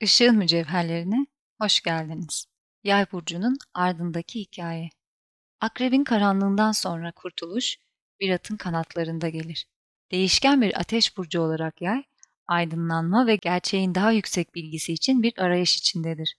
Işığın mücevherlerine hoş geldiniz. Yay burcunun ardındaki hikaye. Akrebin karanlığından sonra kurtuluş bir atın kanatlarında gelir. Değişken bir ateş burcu olarak yay, aydınlanma ve gerçeğin daha yüksek bilgisi için bir arayış içindedir.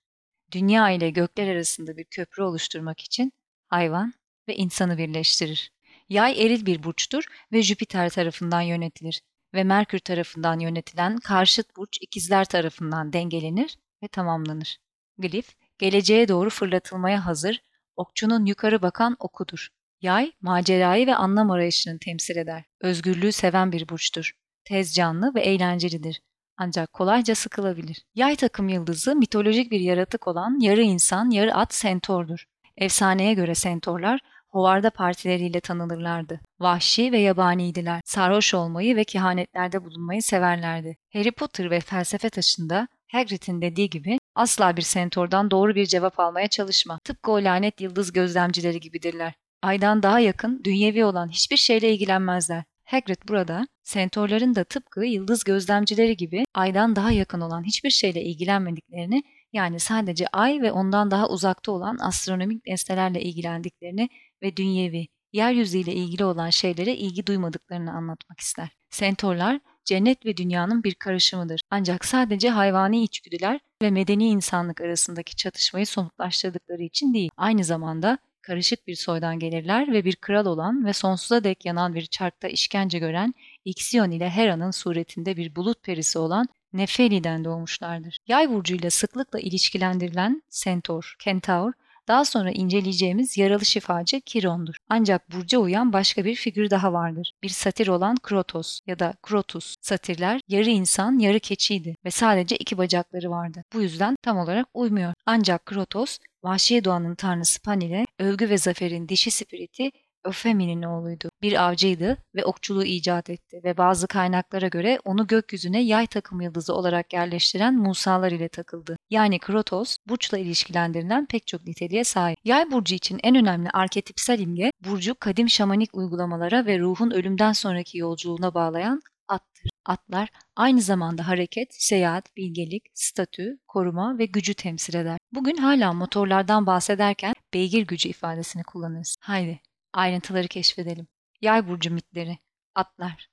Dünya ile gökler arasında bir köprü oluşturmak için hayvan ve insanı birleştirir. Yay eril bir burçtur ve Jüpiter tarafından yönetilir ve Merkür tarafından yönetilen karşıt burç ikizler tarafından dengelenir ve tamamlanır. Glif, geleceğe doğru fırlatılmaya hazır, okçunun yukarı bakan okudur. Yay, macerayı ve anlam arayışını temsil eder. Özgürlüğü seven bir burçtur. Tez canlı ve eğlencelidir. Ancak kolayca sıkılabilir. Yay takım yıldızı mitolojik bir yaratık olan yarı insan, yarı at sentordur. Efsaneye göre sentorlar hovarda partileriyle tanınırlardı. Vahşi ve yabaniydiler. Sarhoş olmayı ve kehanetlerde bulunmayı severlerdi. Harry Potter ve felsefe taşında Hagrid'in dediği gibi asla bir sentordan doğru bir cevap almaya çalışma. Tıpkı o lanet yıldız gözlemcileri gibidirler. Aydan daha yakın, dünyevi olan hiçbir şeyle ilgilenmezler. Hagrid burada sentorların da tıpkı yıldız gözlemcileri gibi aydan daha yakın olan hiçbir şeyle ilgilenmediklerini yani sadece ay ve ondan daha uzakta olan astronomik nesnelerle ilgilendiklerini ve dünyevi, yeryüzüyle ilgili olan şeylere ilgi duymadıklarını anlatmak ister. Sentorlar, cennet ve dünyanın bir karışımıdır. Ancak sadece hayvani içgüdüler ve medeni insanlık arasındaki çatışmayı somutlaştırdıkları için değil, aynı zamanda karışık bir soydan gelirler ve bir kral olan ve sonsuza dek yanan bir çarkta işkence gören Ixion ile Hera'nın suretinde bir bulut perisi olan Nefeli'den doğmuşlardır. Yay burcuyla sıklıkla ilişkilendirilen Centaur, Kentaur, daha sonra inceleyeceğimiz yaralı şifacı Kiron'dur. Ancak burca uyan başka bir figür daha vardır. Bir satir olan Krotos ya da Krotus. Satirler yarı insan yarı keçiydi ve sadece iki bacakları vardı. Bu yüzden tam olarak uymuyor. Ancak Krotos, vahşi doğanın tanrısı Pan ile övgü ve zaferin dişi spiriti Öfemi'nin oğluydu. Bir avcıydı ve okçuluğu icat etti ve bazı kaynaklara göre onu gökyüzüne yay takım yıldızı olarak yerleştiren Musalar ile takıldı. Yani Krotos, burçla ilişkilendirilen pek çok niteliğe sahip. Yay burcu için en önemli arketipsel imge, burcu kadim şamanik uygulamalara ve ruhun ölümden sonraki yolculuğuna bağlayan attır. Atlar aynı zamanda hareket, seyahat, bilgelik, statü, koruma ve gücü temsil eder. Bugün hala motorlardan bahsederken beygir gücü ifadesini kullanırız. Haydi Ayrıntıları keşfedelim. Yay burcu mitleri. Atlar.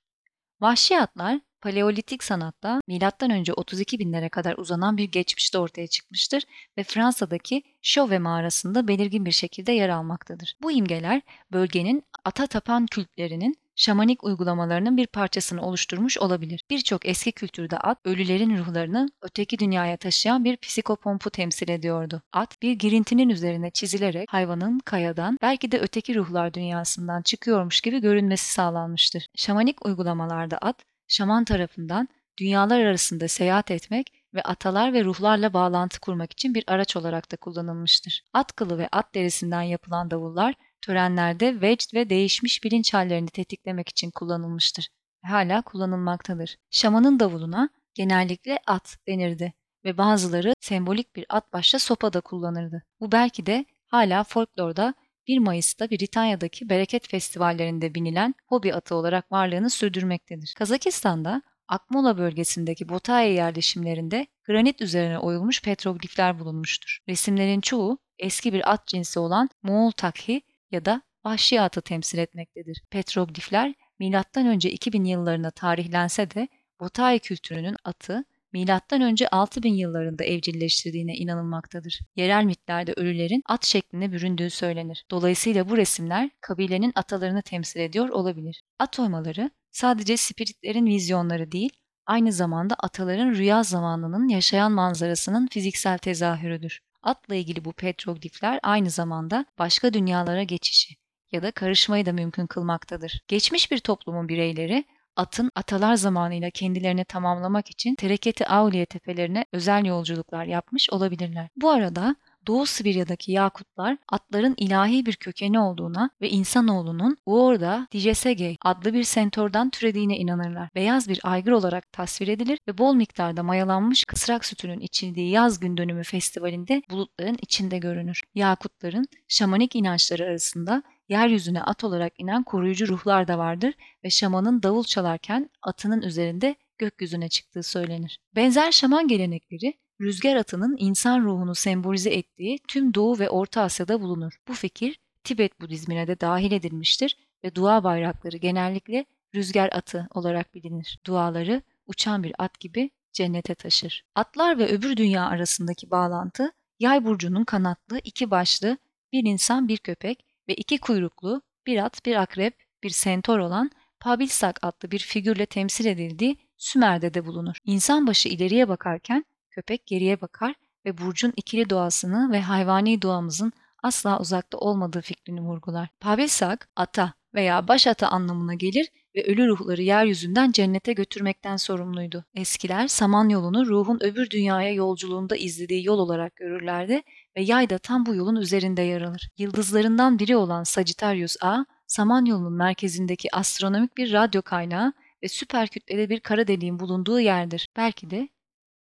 Vahşi atlar Paleolitik sanatta M.Ö. 32 binlere kadar uzanan bir geçmişte ortaya çıkmıştır ve Fransa'daki Chauvet mağarasında belirgin bir şekilde yer almaktadır. Bu imgeler bölgenin ata tapan kültlerinin şamanik uygulamalarının bir parçasını oluşturmuş olabilir. Birçok eski kültürde at, ölülerin ruhlarını öteki dünyaya taşıyan bir psikopompu temsil ediyordu. At, bir girintinin üzerine çizilerek hayvanın kayadan, belki de öteki ruhlar dünyasından çıkıyormuş gibi görünmesi sağlanmıştır. Şamanik uygulamalarda at, şaman tarafından dünyalar arasında seyahat etmek ve atalar ve ruhlarla bağlantı kurmak için bir araç olarak da kullanılmıştır. At kılı ve at derisinden yapılan davullar törenlerde vecd ve değişmiş bilinç hallerini tetiklemek için kullanılmıştır. Hala kullanılmaktadır. Şamanın davuluna genellikle at denirdi ve bazıları sembolik bir at başta sopa da kullanırdı. Bu belki de hala folklorda 1 Mayıs'ta Britanya'daki bereket festivallerinde binilen hobi atı olarak varlığını sürdürmektedir. Kazakistan'da Akmola bölgesindeki Botaya yerleşimlerinde granit üzerine oyulmuş petroglifler bulunmuştur. Resimlerin çoğu eski bir at cinsi olan Moğol takhi ya da vahşi atı temsil etmektedir. Petroglifler M.Ö. 2000 yıllarına tarihlense de Botay kültürünün atı M.Ö. 6000 yıllarında evcilleştirdiğine inanılmaktadır. Yerel mitlerde ölülerin at şeklinde büründüğü söylenir. Dolayısıyla bu resimler kabilenin atalarını temsil ediyor olabilir. At oymaları sadece spiritlerin vizyonları değil, aynı zamanda ataların rüya zamanının yaşayan manzarasının fiziksel tezahürüdür. Atla ilgili bu petroglifler aynı zamanda başka dünyalara geçişi ya da karışmayı da mümkün kılmaktadır. Geçmiş bir toplumun bireyleri atın atalar zamanıyla kendilerini tamamlamak için Tereketi Auliye tepelerine özel yolculuklar yapmış olabilirler. Bu arada Doğu Sibirya'daki Yakutlar atların ilahi bir kökeni olduğuna ve insanoğlunun Uorda Dijesege adlı bir sentordan türediğine inanırlar. Beyaz bir aygır olarak tasvir edilir ve bol miktarda mayalanmış kısrak sütünün içildiği yaz gün dönümü festivalinde bulutların içinde görünür. Yakutların şamanik inançları arasında yeryüzüne at olarak inen koruyucu ruhlar da vardır ve şamanın davul çalarken atının üzerinde gökyüzüne çıktığı söylenir. Benzer şaman gelenekleri rüzgar atının insan ruhunu sembolize ettiği tüm Doğu ve Orta Asya'da bulunur. Bu fikir Tibet Budizmine de dahil edilmiştir ve dua bayrakları genellikle rüzgar atı olarak bilinir. Duaları uçan bir at gibi cennete taşır. Atlar ve öbür dünya arasındaki bağlantı yay burcunun kanatlı, iki başlı, bir insan bir köpek ve iki kuyruklu, bir at, bir akrep, bir sentor olan Pabilsak adlı bir figürle temsil edildiği Sümer'de de bulunur. İnsan başı ileriye bakarken köpek geriye bakar ve burcun ikili doğasını ve hayvani doğamızın asla uzakta olmadığı fikrini vurgular. Pabilsak, ata veya baş ata anlamına gelir ve ölü ruhları yeryüzünden cennete götürmekten sorumluydu. Eskiler Samanyolu'nu ruhun öbür dünyaya yolculuğunda izlediği yol olarak görürlerdi ve yay da tam bu yolun üzerinde yer alır. Yıldızlarından biri olan Sagittarius A, Samanyolu'nun merkezindeki astronomik bir radyo kaynağı ve süper kütleli bir kara deliğin bulunduğu yerdir. Belki de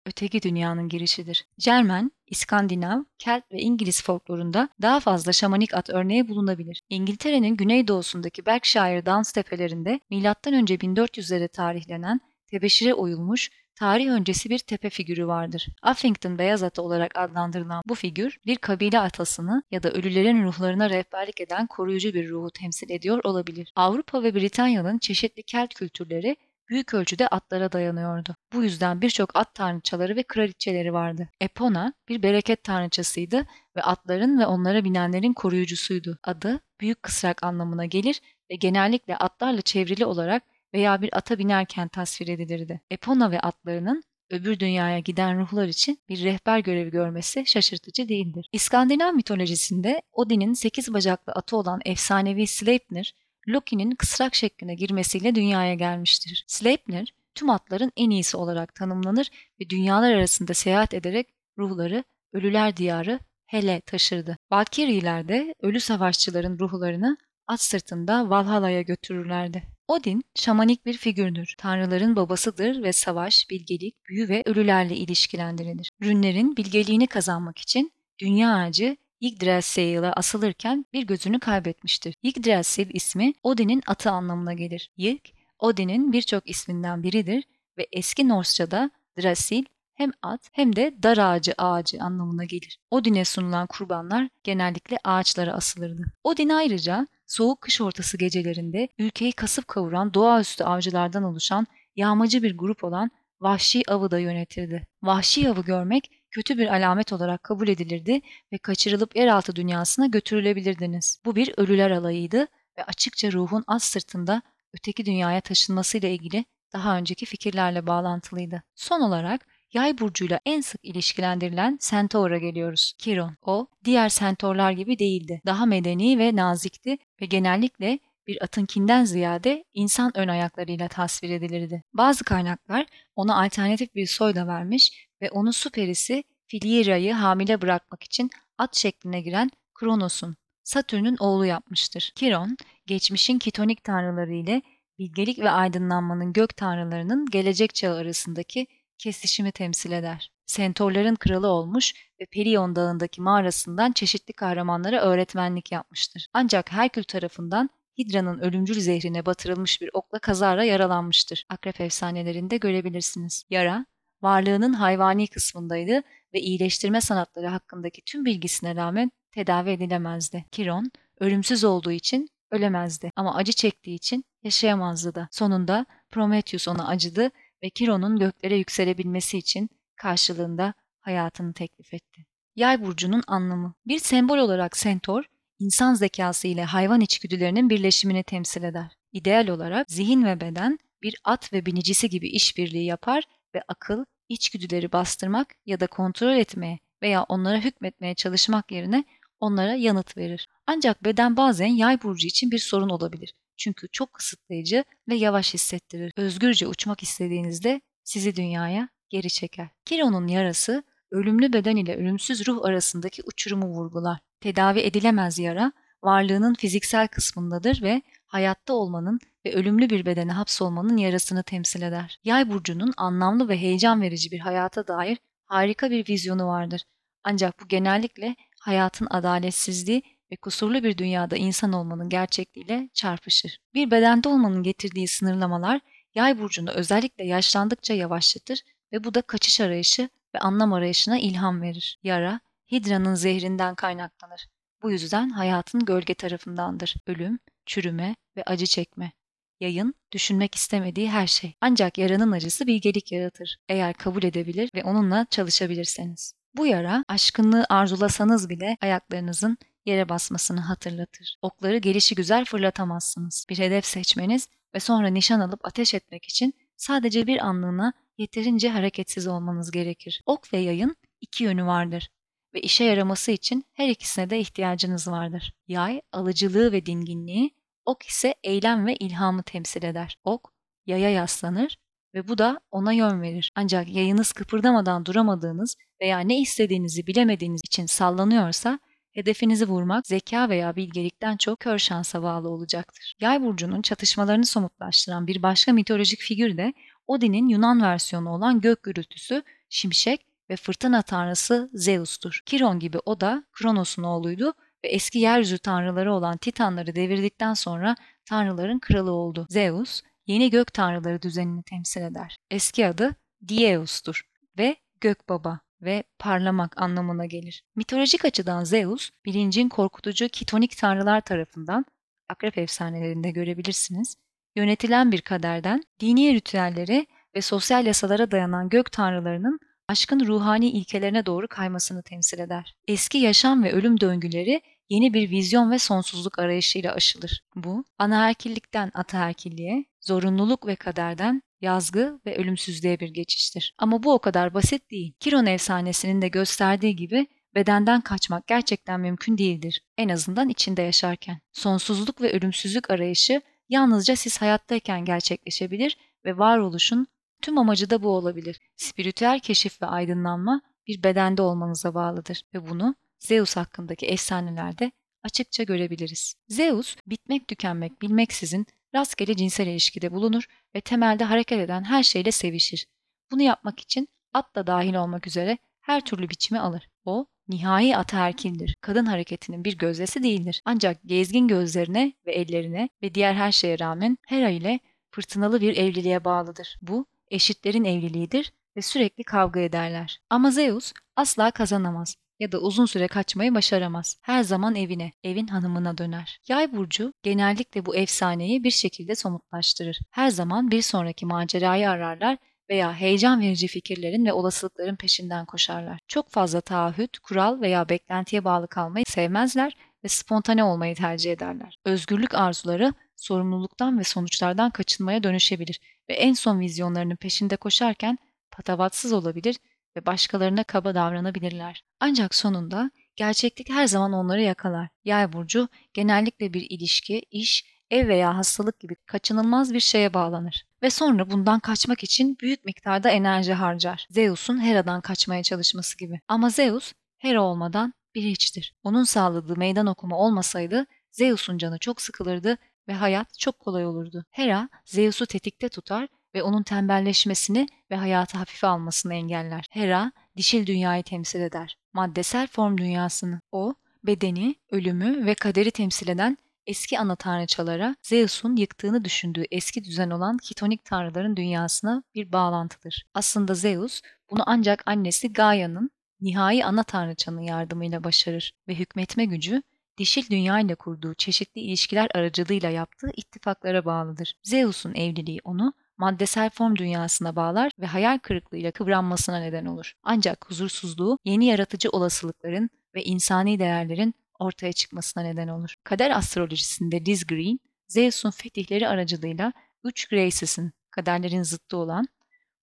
öteki dünyanın girişidir. Cermen, İskandinav, Kelt ve İngiliz folklorunda daha fazla şamanik at örneği bulunabilir. İngiltere'nin güneydoğusundaki Berkshire Downs tepelerinde M.Ö. 1400'lere tarihlenen tebeşire oyulmuş tarih öncesi bir tepe figürü vardır. Uffington beyaz atı olarak adlandırılan bu figür bir kabile atasını ya da ölülerin ruhlarına rehberlik eden koruyucu bir ruhu temsil ediyor olabilir. Avrupa ve Britanya'nın çeşitli Kelt kültürleri büyük ölçüde atlara dayanıyordu. Bu yüzden birçok at tanrıçaları ve kraliçeleri vardı. Epona bir bereket tanrıçasıydı ve atların ve onlara binenlerin koruyucusuydu. Adı büyük kısrak anlamına gelir ve genellikle atlarla çevrili olarak veya bir ata binerken tasvir edilirdi. Epona ve atlarının öbür dünyaya giden ruhlar için bir rehber görevi görmesi şaşırtıcı değildir. İskandinav mitolojisinde Odin'in sekiz bacaklı atı olan efsanevi Sleipnir, Loki'nin kısrak şekline girmesiyle dünyaya gelmiştir. Sleipnir, tüm atların en iyisi olarak tanımlanır ve dünyalar arasında seyahat ederek ruhları ölüler diyarı Hele taşırdı. Valkyriler de ölü savaşçıların ruhlarını at sırtında Valhalla'ya götürürlerdi. Odin, şamanik bir figürdür. Tanrıların babasıdır ve savaş, bilgelik, büyü ve ölülerle ilişkilendirilir. Rünlerin bilgeliğini kazanmak için dünya ağacı Yggdrasil'e asılırken bir gözünü kaybetmiştir. Yggdrasil ismi Odin'in atı anlamına gelir. Yggd, Odin'in birçok isminden biridir ve eski Norsça'da Drasil hem at hem de dar ağacı ağacı anlamına gelir. Odin'e sunulan kurbanlar genellikle ağaçlara asılırdı. Odin ayrıca soğuk kış ortası gecelerinde ülkeyi kasıp kavuran doğaüstü avcılardan oluşan yağmacı bir grup olan vahşi avı da yönetirdi. Vahşi avı görmek kötü bir alamet olarak kabul edilirdi ve kaçırılıp yeraltı dünyasına götürülebilirdiniz. Bu bir ölüler alayıydı ve açıkça ruhun az sırtında öteki dünyaya taşınmasıyla ilgili daha önceki fikirlerle bağlantılıydı. Son olarak yay burcuyla en sık ilişkilendirilen Centaur'a geliyoruz. Kiron. O, diğer Centaurlar gibi değildi. Daha medeni ve nazikti ve genellikle bir atınkinden ziyade insan ön ayaklarıyla tasvir edilirdi. Bazı kaynaklar ona alternatif bir soy da vermiş ve onu su perisi Filiera'yı hamile bırakmak için at şekline giren Kronos'un, Satürn'ün oğlu yapmıştır. Kiron, geçmişin kitonik tanrıları ile bilgelik ve aydınlanmanın gök tanrılarının gelecek çağı arasındaki kesişimi temsil eder. Sentorların kralı olmuş ve Perion Dağı'ndaki mağarasından çeşitli kahramanlara öğretmenlik yapmıştır. Ancak Herkül tarafından Hidra'nın ölümcül zehrine batırılmış bir okla kazara yaralanmıştır. Akrep efsanelerinde görebilirsiniz. Yara, varlığının hayvani kısmındaydı ve iyileştirme sanatları hakkındaki tüm bilgisine rağmen tedavi edilemezdi. Kiron, ölümsüz olduğu için ölemezdi ama acı çektiği için yaşayamazdı da. Sonunda Prometheus ona acıdı ve Kiron'un göklere yükselebilmesi için karşılığında hayatını teklif etti. Yay burcunun anlamı. Bir sembol olarak Centaur, insan zekası ile hayvan içgüdülerinin birleşimini temsil eder. İdeal olarak zihin ve beden bir at ve binicisi gibi işbirliği yapar ve akıl, içgüdüleri bastırmak ya da kontrol etmeye veya onlara hükmetmeye çalışmak yerine onlara yanıt verir. Ancak beden bazen yay burcu için bir sorun olabilir. Çünkü çok kısıtlayıcı ve yavaş hissettirir. Özgürce uçmak istediğinizde sizi dünyaya geri çeker. Kiron'un yarası ölümlü beden ile ölümsüz ruh arasındaki uçurumu vurgular. Tedavi edilemez yara varlığının fiziksel kısmındadır ve hayatta olmanın ve ölümlü bir bedene hapsolmanın yarasını temsil eder. Yay burcunun anlamlı ve heyecan verici bir hayata dair harika bir vizyonu vardır. Ancak bu genellikle hayatın adaletsizliği ve kusurlu bir dünyada insan olmanın gerçekliğiyle çarpışır. Bir bedende olmanın getirdiği sınırlamalar Yay burcunu özellikle yaşlandıkça yavaşlatır ve bu da kaçış arayışı ve anlam arayışına ilham verir. Yara, Hidra'nın zehrinden kaynaklanır. Bu yüzden hayatın gölge tarafındandır. Ölüm, çürüme ve acı çekme. Yayın, düşünmek istemediği her şey. Ancak yaranın acısı bilgelik yaratır. Eğer kabul edebilir ve onunla çalışabilirseniz. Bu yara, aşkınlığı arzulasanız bile ayaklarınızın yere basmasını hatırlatır. Okları gelişi güzel fırlatamazsınız. Bir hedef seçmeniz ve sonra nişan alıp ateş etmek için sadece bir anlığına yeterince hareketsiz olmanız gerekir. Ok ve yayın iki yönü vardır ve işe yaraması için her ikisine de ihtiyacınız vardır. Yay alıcılığı ve dinginliği, ok ise eylem ve ilhamı temsil eder. Ok yaya yaslanır ve bu da ona yön verir. Ancak yayınız kıpırdamadan duramadığınız veya ne istediğinizi bilemediğiniz için sallanıyorsa hedefinizi vurmak zeka veya bilgelikten çok kör şansa bağlı olacaktır. Yay burcunun çatışmalarını somutlaştıran bir başka mitolojik figür de Odin'in Yunan versiyonu olan gök gürültüsü, şimşek ve fırtına tanrısı Zeus'tur. Kiron gibi o da Kronos'un oğluydu ve eski yeryüzü tanrıları olan Titanları devirdikten sonra tanrıların kralı oldu. Zeus, yeni gök tanrıları düzenini temsil eder. Eski adı Dieus'tur ve gök baba ve parlamak anlamına gelir. Mitolojik açıdan Zeus, bilincin korkutucu kitonik tanrılar tarafından, akrep efsanelerinde görebilirsiniz, yönetilen bir kaderden, dini ritüellere ve sosyal yasalara dayanan gök tanrılarının aşkın ruhani ilkelerine doğru kaymasını temsil eder. Eski yaşam ve ölüm döngüleri yeni bir vizyon ve sonsuzluk arayışıyla aşılır. Bu, anaerkillikten ataerkilliğe, zorunluluk ve kaderden yazgı ve ölümsüzlüğe bir geçiştir. Ama bu o kadar basit değil. Kiron efsanesinin de gösterdiği gibi bedenden kaçmak gerçekten mümkün değildir. En azından içinde yaşarken. Sonsuzluk ve ölümsüzlük arayışı yalnızca siz hayattayken gerçekleşebilir ve varoluşun tüm amacı da bu olabilir. Spiritüel keşif ve aydınlanma bir bedende olmanıza bağlıdır ve bunu Zeus hakkındaki efsanelerde açıkça görebiliriz. Zeus, bitmek tükenmek bilmeksizin rastgele cinsel ilişkide bulunur ve temelde hareket eden her şeyle sevişir. Bunu yapmak için at da dahil olmak üzere her türlü biçimi alır. O, nihai ataerkildir. Kadın hareketinin bir gözdesi değildir. Ancak gezgin gözlerine ve ellerine ve diğer her şeye rağmen Hera ile fırtınalı bir evliliğe bağlıdır. Bu, eşitlerin evliliğidir ve sürekli kavga ederler. Ama Zeus asla kazanamaz ya da uzun süre kaçmayı başaramaz. Her zaman evine, evin hanımına döner. Yay burcu genellikle bu efsaneyi bir şekilde somutlaştırır. Her zaman bir sonraki macerayı ararlar veya heyecan verici fikirlerin ve olasılıkların peşinden koşarlar. Çok fazla taahhüt, kural veya beklentiye bağlı kalmayı sevmezler ve spontane olmayı tercih ederler. Özgürlük arzuları sorumluluktan ve sonuçlardan kaçınmaya dönüşebilir ve en son vizyonlarının peşinde koşarken patavatsız olabilir ve başkalarına kaba davranabilirler. Ancak sonunda gerçeklik her zaman onları yakalar. Yay burcu genellikle bir ilişki, iş, ev veya hastalık gibi kaçınılmaz bir şeye bağlanır ve sonra bundan kaçmak için büyük miktarda enerji harcar. Zeus'un Hera'dan kaçmaya çalışması gibi. Ama Zeus Hera olmadan bir hiçtir. Onun sağladığı meydan okuma olmasaydı Zeus'un canı çok sıkılırdı ve hayat çok kolay olurdu. Hera Zeus'u tetikte tutar ve onun tembelleşmesini ve hayatı hafife almasını engeller. Hera, dişil dünyayı temsil eder. Maddesel form dünyasını. O, bedeni, ölümü ve kaderi temsil eden eski ana tanrıçalara Zeus'un yıktığını düşündüğü eski düzen olan kitonik tanrıların dünyasına bir bağlantıdır. Aslında Zeus bunu ancak annesi Gaia'nın nihai ana tanrıçanın yardımıyla başarır ve hükmetme gücü dişil dünya ile kurduğu çeşitli ilişkiler aracılığıyla yaptığı ittifaklara bağlıdır. Zeus'un evliliği onu maddesel form dünyasına bağlar ve hayal kırıklığıyla kıvranmasına neden olur. Ancak huzursuzluğu yeni yaratıcı olasılıkların ve insani değerlerin ortaya çıkmasına neden olur. Kader astrolojisinde Liz Green, Zeus'un fetihleri aracılığıyla üç Graces'in, kaderlerin zıttı olan,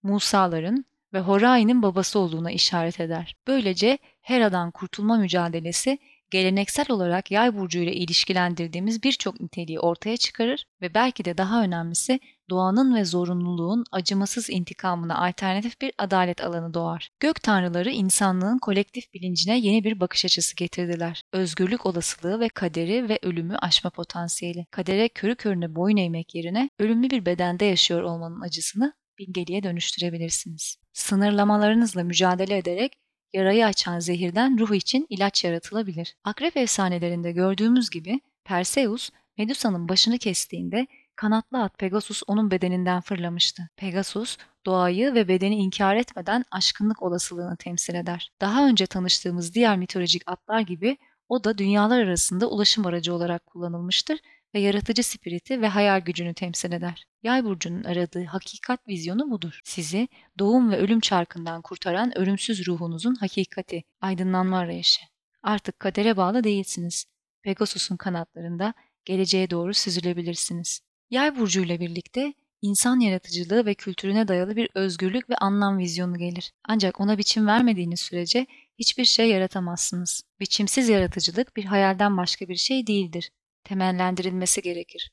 Musa'ların ve Horai'nin babası olduğuna işaret eder. Böylece Hera'dan kurtulma mücadelesi geleneksel olarak yay burcu ile ilişkilendirdiğimiz birçok niteliği ortaya çıkarır ve belki de daha önemlisi doğanın ve zorunluluğun acımasız intikamına alternatif bir adalet alanı doğar. Gök tanrıları insanlığın kolektif bilincine yeni bir bakış açısı getirdiler. Özgürlük olasılığı ve kaderi ve ölümü aşma potansiyeli. Kadere körü körüne boyun eğmek yerine ölümlü bir bedende yaşıyor olmanın acısını bilgeliğe dönüştürebilirsiniz. Sınırlamalarınızla mücadele ederek yarayı açan zehirden ruh için ilaç yaratılabilir. Akrep efsanelerinde gördüğümüz gibi Perseus, Medusa'nın başını kestiğinde kanatlı at Pegasus onun bedeninden fırlamıştı. Pegasus, doğayı ve bedeni inkar etmeden aşkınlık olasılığını temsil eder. Daha önce tanıştığımız diğer mitolojik atlar gibi o da dünyalar arasında ulaşım aracı olarak kullanılmıştır ve yaratıcı spiriti ve hayal gücünü temsil eder. Yay burcunun aradığı hakikat vizyonu budur. Sizi doğum ve ölüm çarkından kurtaran ölümsüz ruhunuzun hakikati, aydınlanma arayışı. Artık kadere bağlı değilsiniz. Pegasus'un kanatlarında geleceğe doğru süzülebilirsiniz. Yay burcuyla birlikte insan yaratıcılığı ve kültürüne dayalı bir özgürlük ve anlam vizyonu gelir. Ancak ona biçim vermediğiniz sürece hiçbir şey yaratamazsınız. Biçimsiz yaratıcılık bir hayalden başka bir şey değildir. Temellendirilmesi gerekir.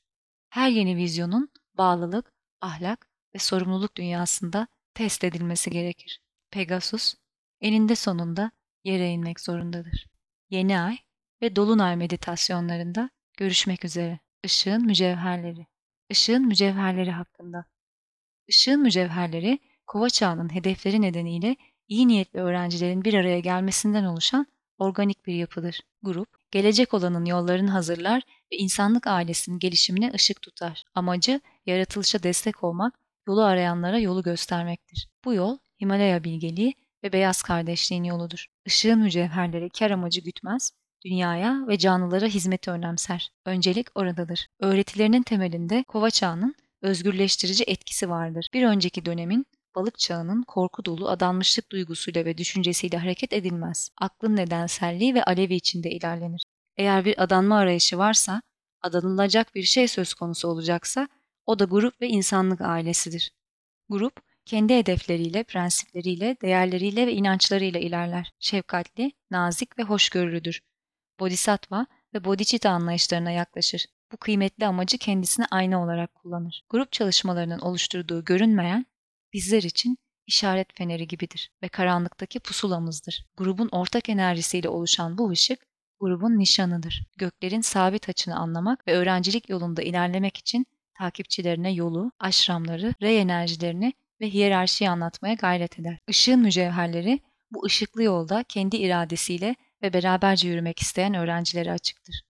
Her yeni vizyonun bağlılık, ahlak ve sorumluluk dünyasında test edilmesi gerekir. Pegasus, eninde sonunda yere inmek zorundadır. Yeni ay ve dolunay meditasyonlarında görüşmek üzere. Işığın mücevherleri. Işığın mücevherleri hakkında. Işığın mücevherleri, kova çağının hedefleri nedeniyle iyi niyetli öğrencilerin bir araya gelmesinden oluşan organik bir yapıdır. Grup, gelecek olanın yollarını hazırlar ve insanlık ailesinin gelişimine ışık tutar. Amacı, yaratılışa destek olmak, yolu arayanlara yolu göstermektir. Bu yol, Himalaya bilgeliği ve beyaz kardeşliğin yoludur. Işığın mücevherleri kar amacı gütmez, dünyaya ve canlılara hizmeti önemser. Öncelik oradadır. Öğretilerinin temelinde kova çağının özgürleştirici etkisi vardır. Bir önceki dönemin balık çağının korku dolu adanmışlık duygusuyla ve düşüncesiyle hareket edilmez. Aklın nedenselliği ve alevi içinde ilerlenir. Eğer bir adanma arayışı varsa, adanılacak bir şey söz konusu olacaksa, o da grup ve insanlık ailesidir. Grup, kendi hedefleriyle, prensipleriyle, değerleriyle ve inançlarıyla ilerler. Şefkatli, nazik ve hoşgörülüdür. Bodhisattva ve Bodhicitta anlayışlarına yaklaşır. Bu kıymetli amacı kendisine ayna olarak kullanır. Grup çalışmalarının oluşturduğu görünmeyen, bizler için işaret feneri gibidir ve karanlıktaki pusulamızdır. Grubun ortak enerjisiyle oluşan bu ışık, grubun nişanıdır. Göklerin sabit açını anlamak ve öğrencilik yolunda ilerlemek için takipçilerine yolu, aşramları, rey enerjilerini ve hiyerarşiyi anlatmaya gayret eder. Işığın mücevherleri bu ışıklı yolda kendi iradesiyle ve beraberce yürümek isteyen öğrencilere açıktır.